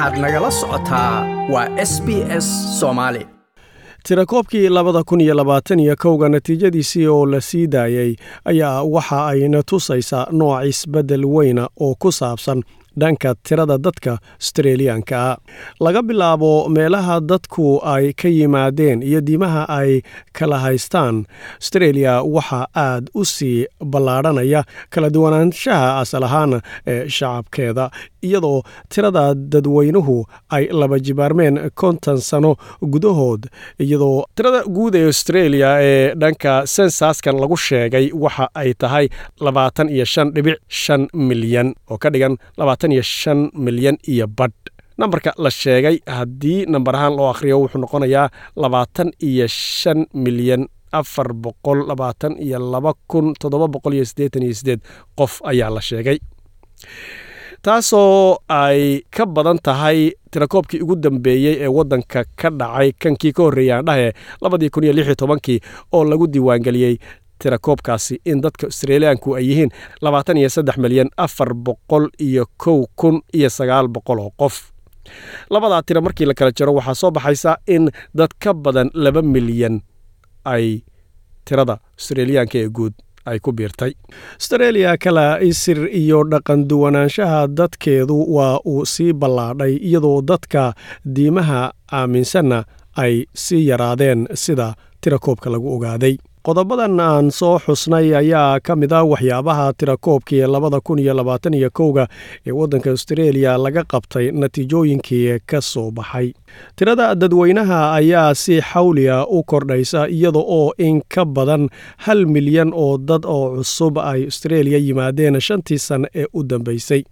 waxaad nagala socotaa waa s b s soomaali tirakoobkii labada kun iyo labaatan iyo kowga natiijadiisii oo la sii daayey ayaa waxa ayna tusaysaa nooc isbeddel weyna oo ku saabsan dhanka tirada dadka astreeliyaanka ah laga bilaabo meelaha dadku ay ka yimaadeen iyo diimaha ay kala haystaan astreeliya waxaa aad u sii ballaadhanaya kala duwanaanshaha asal ahaan ee shacabkeeda iyadoo tirada dadweynuhu ay laba jibaarmeen konton sano gudahood iyadoo tirada guud ee astreeliya ee dhanka sensaskan lagu sheegay waxa ay tahay labaatan iyo shan dhibic shan milyan oo ka dhigan labaatan iyo shan milyan iyo badh. Nambarka la sheegay haddii nambar ahaan loo akhriyo wuxuu noqonayaa labaatan iyo shan milyan afar boqol labaatan iyo laba kun toddoba boqol iyo siddeetan iyo siddeed qof ayaa la sheegay. Taasoo ay ka badan tahay tirakoobkii ugu dambeeyey ee waddanka ka dhacay kankii ka horreeyaan dhahe labadii kun iyo lix iyo tobankii oo lagu diiwaangeliyey tirakoobkaasi in dadka astreeliyaanku ay yihiin labaatan iyo saddex milyan afar boqol iyo kow kun iyo sagaal boqol oo qof. Labadaa tira markii la kala jaro waxaa soo baxaysa in dad ka badan laba milyan ay tirada astreeliyaanka ee guud ay ku biirtay. Astreeliya kala isir iyo dhaqan duwanaanshaha dadkeedu waa uu sii ballaadhay iyadoo dadka diimaha aaminsanna ay sii yaraadeen sida tirakoobka lagu ogaaday qodobadan aan soo xusnay ayaa ka mid ah waxyaabaha tirakoobkii labada kun iyo labaatan iyo kowga ee waddanka astreeliya laga qabtay natiijooyinkii ka soo baxay. Tirada dadweynaha ayaa si xawliya u kordhaysa iyada oo in ka badan hal milyan oo dad oo cusub ay astreeliya yimaadeen shantii sanno ee u dambaysay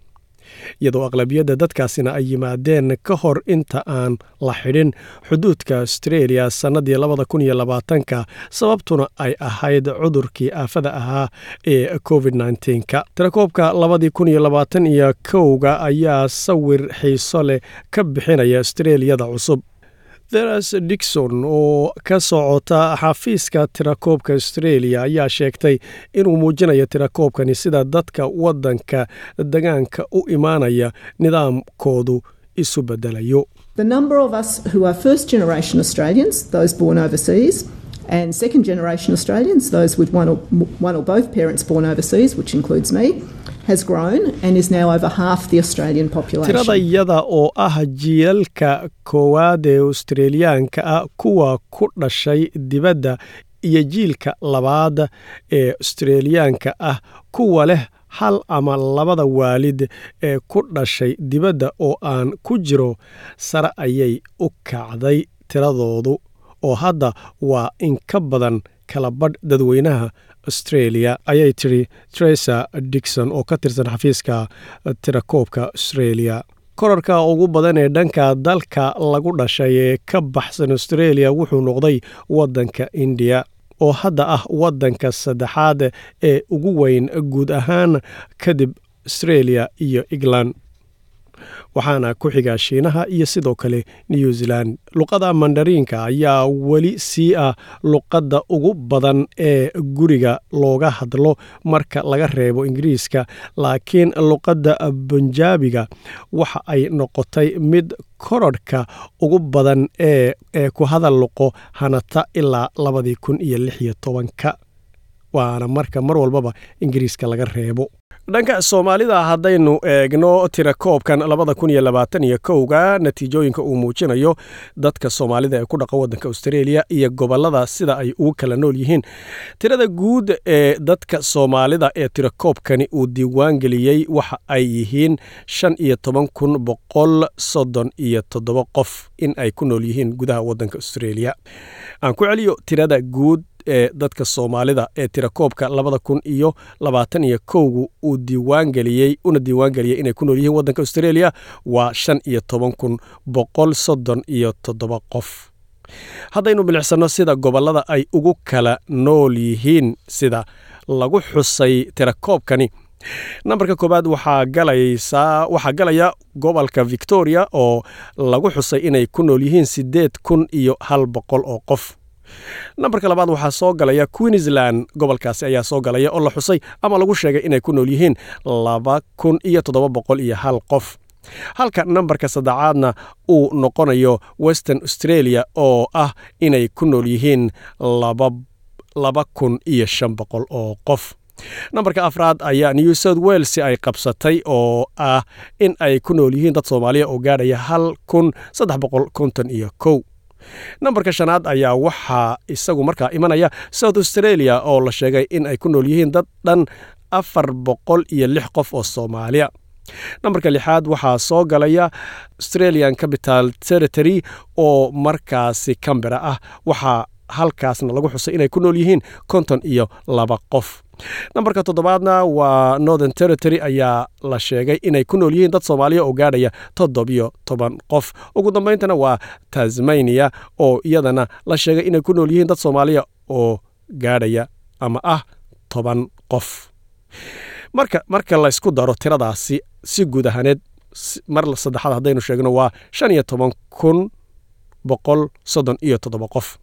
iyadoo aqlabiyadda dadkaasina ay yimaadeen ka hor inta aan la xidhin xuduudka astreeliya sannadii labada kun iyo labaatanka sababtuna ay ahayd cudurkii aafada ahaa ee covid nnteenka tirakoobka labadii kun iyo labaatan iyo kowga ayaa sawir xiiso leh ka bixinaya astreeliyada cusub theres dikson oo ka socota xafiiska tirakoobka astreeliya ayaa sheegtay inuu muujinayo tirakoobkani sida dadka waddanka degaanka u imaanaya nidaamkoodu isu bedelayo. And second generation Australians, those with one or, one or both parents born overseas, which includes me, tirada iyada oo ah jiilalka koowaad ee australiyaanka ah kuwa ku dhashay dibadda iyo jiilka labaad ee australiyaanka ah kuwa leh hal ama labada waalid ee ku dhashay dibadda oo aan ku jiro sare ayay u kacday tiradoodu. Oo hadda waa in ka badan kala badh dadweynaha astreeliya ayay tidhi tresa dikson oo ka tirsan xafiiska tirakoobka astreeliya korarka ugu badan ee dhanka dalka lagu dhashay ee ka baxsan astreeliya wuxuu noqday waddanka indiya oo hadda ah waddanka saddexaad ee ugu weyn guud ahaan kadib astreeliya iyo england waxaana ku xiga shiinaha iyo sidoo kale new zealand. Luqada mandariinka ayaa weli sii ah luqadda ugu badan ee guriga looga hadlo marka laga reebo ingiriiska laakiin luqadda bunjaabiga waxa ay noqotay mid korarhka ugu badan ee ku hadal luqo hanata ilaa labadii kun iyo lix iyo tobanka waana marka mar walbaba ingiriiska laga reebo dhanka soomaalida haddaynu eegno tirakoobkan labada kun iyo labaatan iyo kowga natiijooyinka uu muujinayo dadka soomaalida ee ku dhaqa waddanka australia iyo gobollada sida ay ugu kala nool yihiin. Tirada guud ee dadka soomaalida ee tirakoobkani uu diiwaan geliyey waxa ay yihiin shan iyo toban kun boqol soddon iyo toddoba qof in ay ku nool yihiin gudaha waddanka australia. Aan ku celiyo tirada guud ee dadka soomaalida ee tirakoobka labada kun iyo labaatan iyo kowgu uu diiwaangeliyey una diiwaangeliyey inay ku nool yihiin waddanka australia waa shan iyo toban kun boqol soddon iyo toddoba qof. Haddaynu bilicsanno sida gobollada ay ugu kala nool yihiin sida lagu xusay tirakoobkani nambarka koowaad waxaa galaysaa waxaa galaya gobolka victoria oo lagu xusay inay ku nool yihiin siddeed kun iyo hal boqol oo qof nambarka labaad waxaa soo galaya queensland. Gobolkaasi ayaa soo galaya oo la xusay ama lagu sheegay inay ku nool yihiin laba kun iyo toddoba boqol iyo hal qof. Halka nambarka saddexaadna uu noqonayo western australia oo ah inay ku nool yihiin laba kun iyo shan boqol oo qof. Nambarka afraad ayaa new south wales ay qabsatay oo ah in ay ku nool yihiin dad soomaaliya oo gaadhaya hal kun saddex boqol konton iyo kow nambarka shanaad ayaa waxaa isagu markaa imanaya south australia oo la sheegay in ay ku nool yihiin dad dhan afar boqol iyo lix qof oo soomaaliya. Nambarka lixaad waxaa soo galaya australian capital territory oo markaasi cambera ah waxaa halkaasna lagu xusay inay ku nool yihiin konton iyo laba qof nambarka toddobaadna waa northern territory ayaa la sheegay inay ku nool yihiin dad soomaaliya oo gaadhaya toddobiyo toban qof. Ugu dambayntana waa tasmania oo iyadana la sheegay inay ku nool yihiin dad soomaaliya oo gaadhaya ama ah toban qof. Marka marka laysku daro tiradaasi si guud ahaaneed mar saddexaad haddaynu sheegno waa shan iyo toban kun boqol soddon iyo toddoba qof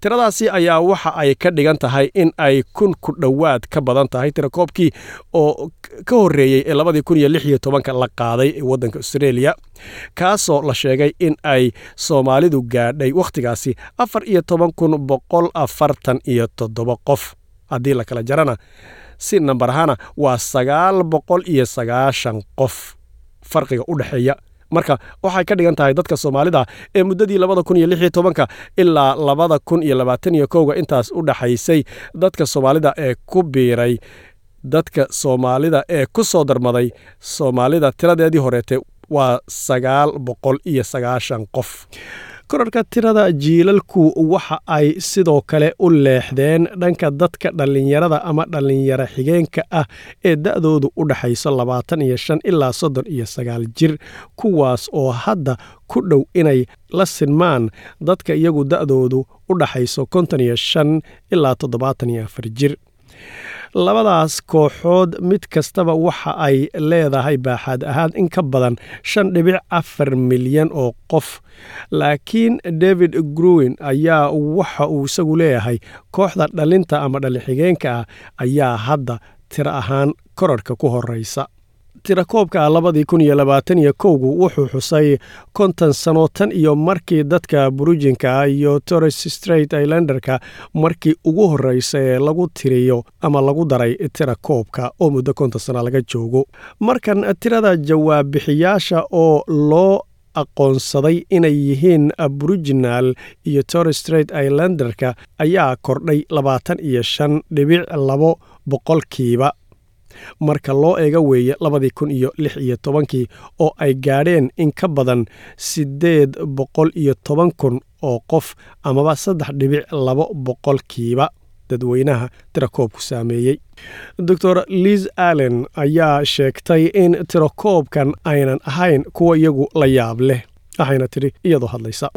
tiradaasi ayaa waxa ay ka dhigan tahay in ay kun ku dhowaad ka badan tahay tirakoobkii oo ka horreeyey ee labadii kun iyo lix iyo tobanka la qaaday ee waddanka australia kaasoo la sheegay in ay soomaalidu gaadhay wakhtigaasi afar iyo toban kun boqol afartan iyo toddoba qof. Haddii la kala jarana si nambar ahaana waa sagaal boqol iyo sagaashan qof. Farqiga u dhexeeya marka waxay ka dhigan tahay dadka soomaalida ee muddadii labada kun iyo lix iyo tobanka ilaa labada kun iyo labaatan iyo kowga intaas u dhaxaysay dadka soomaalida ee ku biiray dadka soomaalida ee ku soo darmaday soomaalida tiradeedii horeete waa sagaal boqol iyo sagaashan qof korarka tirada jiilalku waxa ay sidoo kale u leexdeen dhanka dadka dhallinyarada ama dhallinyaro xigeenka ah ee da'doodu u dhaxayso labaatan iyo shan ilaa soddon iyo sagaal jir kuwaas oo hadda ku dhow inay la sinmaan dadka iyagu da'doodu u dhaxayso konton iyo shan ilaa toddobaatan iyo afar jir labadaas kooxood mid kastaba waxa ay leedahay baaxaad ahaan in ka badan shan dhibic afar milyan oo qof. Laakiin david gruwin ayaa waxa uu isagu leeyahay kooxda dhalinta ama dhalixigeenka ah ayaa hadda tiro ahaan korarka ku horeysa tirakoobka labadii kun iyo labaatan iyo kowgu wuxuu xusay konton sano tan iyo markii dadka burujinka iyo torres straight islanderka markii ugu horreysa ee lagu tiriyo ama lagu daray tirakoobka oo muddo konton sana laga joogo. Markan tirada jawaabbixiyaasha oo loo aqoonsaday inay yihiin aboriginal iyo torres straight islanderka ayaa kordhay labaatan iyo shan dhibic labo boqolkiiba marka loo eega weeye labadii kun iyo lix iyo tobankii oo ay gaadheen in ka badan siddeed boqol iyo toban kun oo qof amaba saddex dhibic labo boqolkiiba dadweynaha tirakoobku saameeyey. Doctor liz allen ayaa sheegtay in tirakoobkan aynan ahayn kuwa iyagu la yaab leh waxayna tidhi iyadoo hadlaysa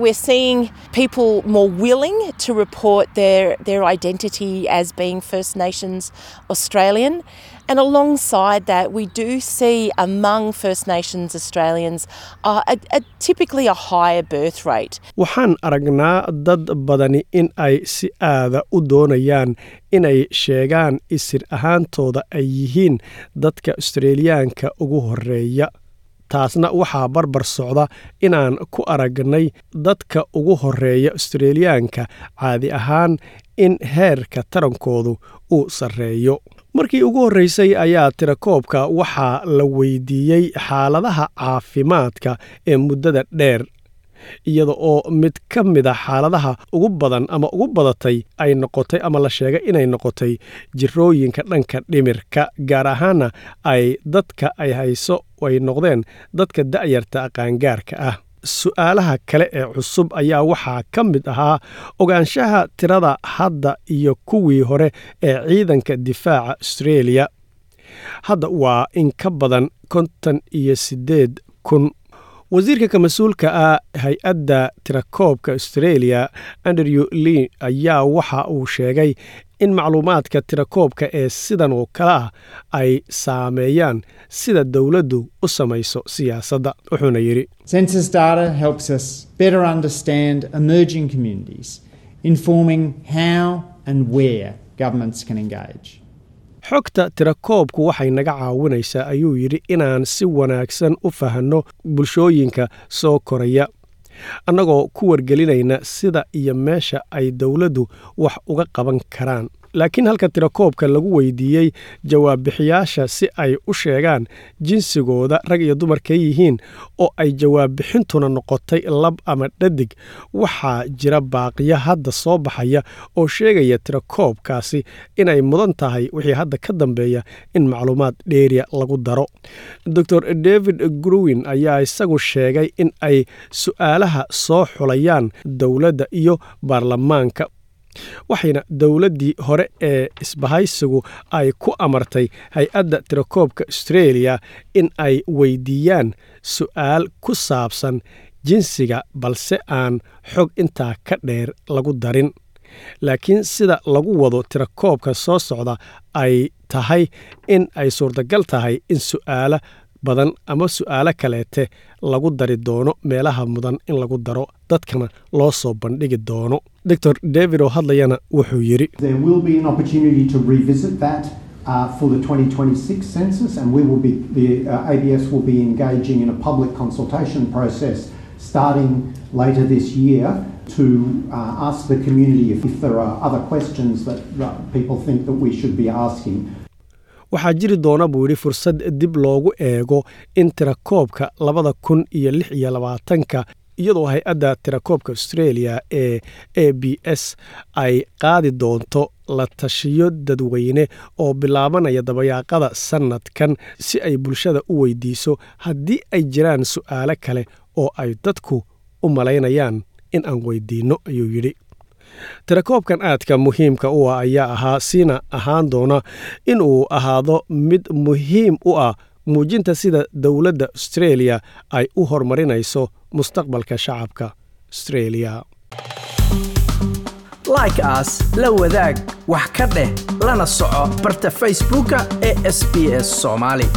And alongside that, we do see among First Nations Australians uh, a, a, typically a higher birth rate. waxaan aragnaa dad badani in ay si aada u doonayaan inay sheegaan isir ahaantooda ay yihiin dadka australiyaanka ugu horreeya taasna waxaa barbar socda inaan ku aragnay dadka ugu horreeya australiyaanka caadi ahaan in heerka tarankoodu uu sarreeyo markii ugu horreysay ayaa tirakoobka waxaa la weydiiyey xaaladaha caafimaadka ee muddada dheer iyada oo mid ka mid a xaaladaha ugu badan ama ugu badatay ay noqotay ama la sheegay inay noqotay jirooyinka dhanka dhimirka gaar ahaana ay dadka ay hayso ay noqdeen dadka da'yarta qaangaarka ah su'aalaha kale ee cusub ayaa waxaa ka mid ahaa ogaanshaha tirada hadda iyo kuwii hore ee ciidanka difaaca australia. Hadda waa in ka badan konton iyo siddeed kun. Wasiirka ka mas'uulka ah hay'adda tirakoobka australia andrew lee ayaa waxa uu sheegay in macluumaadka tirakoobka ee sidan oo kale ah ay saameeyaan sida dowladdu u samayso siyaasadda wuxuuna yidhi Census data helps us better understand emerging communities, informing how and where governments can engage. xogta tirakoobku waxay naga caawinaysaa ayuu yidhi inaan si wanaagsan u fahanno bulshooyinka soo koraya annagoo ku wargelinayna sida iyo meesha ay dowladdu wax uga qaban karaan laakiin halka tirakoobka lagu weydiiyey jawaabbixiyaasha si ay u sheegaan jinsigooda rag iyo dumarkay yihiin oo ay jawaabbixintuna noqotay lab ama dhadig waxaa jira baaqiyo hadda soo baxaya oo sheegaya tirakoobkaasi inay mudan tahay wixii hadda ka dambeeya in macluumaad dheeriya lagu daro. Dor david gruwin ayaa isagu sheegay in ay su'aalaha soo xulayaan dowladda iyo baarlamaanka waxayna dowladdii hore ee isbahaysigu ay ku amartay hay'adda tirakoobka austreeliya in ay weydiiyaan su'aal ku saabsan jinsiga balse aan xog intaa ka dheer lagu darin. Laakiin sida lagu wado tirakoobka soo socda ay tahay in ay suurtagal tahay in su'aalo badan ama su'aalo kaleete lagu dari doono meelaha mudan in lagu daro dadkana loo soo bandhigi doono doctor david oo hadlayana wuxuu yidhi uh, for the 2026 census, and we will be the uh, to uh, ask the community if, if there are other questions that, that people think that we should be asking. Waxaa jiri doona buu yidhi fursad dib loogu eego in tirakoobka labada kun iyo lix iyo labaatanka iyadoo hay'adda tirakoobka australia ee a b s ay qaadi doonto la tashiyo dadweyne oo bilaabanaya dabayaaqada sannadkan si ay bulshada u weydiiso haddii ay jiraan su'aalo kale oo ay dadku u malaynayaan in aan weydiinno ayuu yidhi tirakoobkan aadka muhiimka u ah ayaa ahaa siina ahaan doona inuu ahaado mid muhiim u ah muujinta sida dowladda austreeliya ay u horumarinayso mustaqbalka shacabka austreeliya like aas la wadaag wax ka dheh lana soco barta facebooka ee sb s soomaali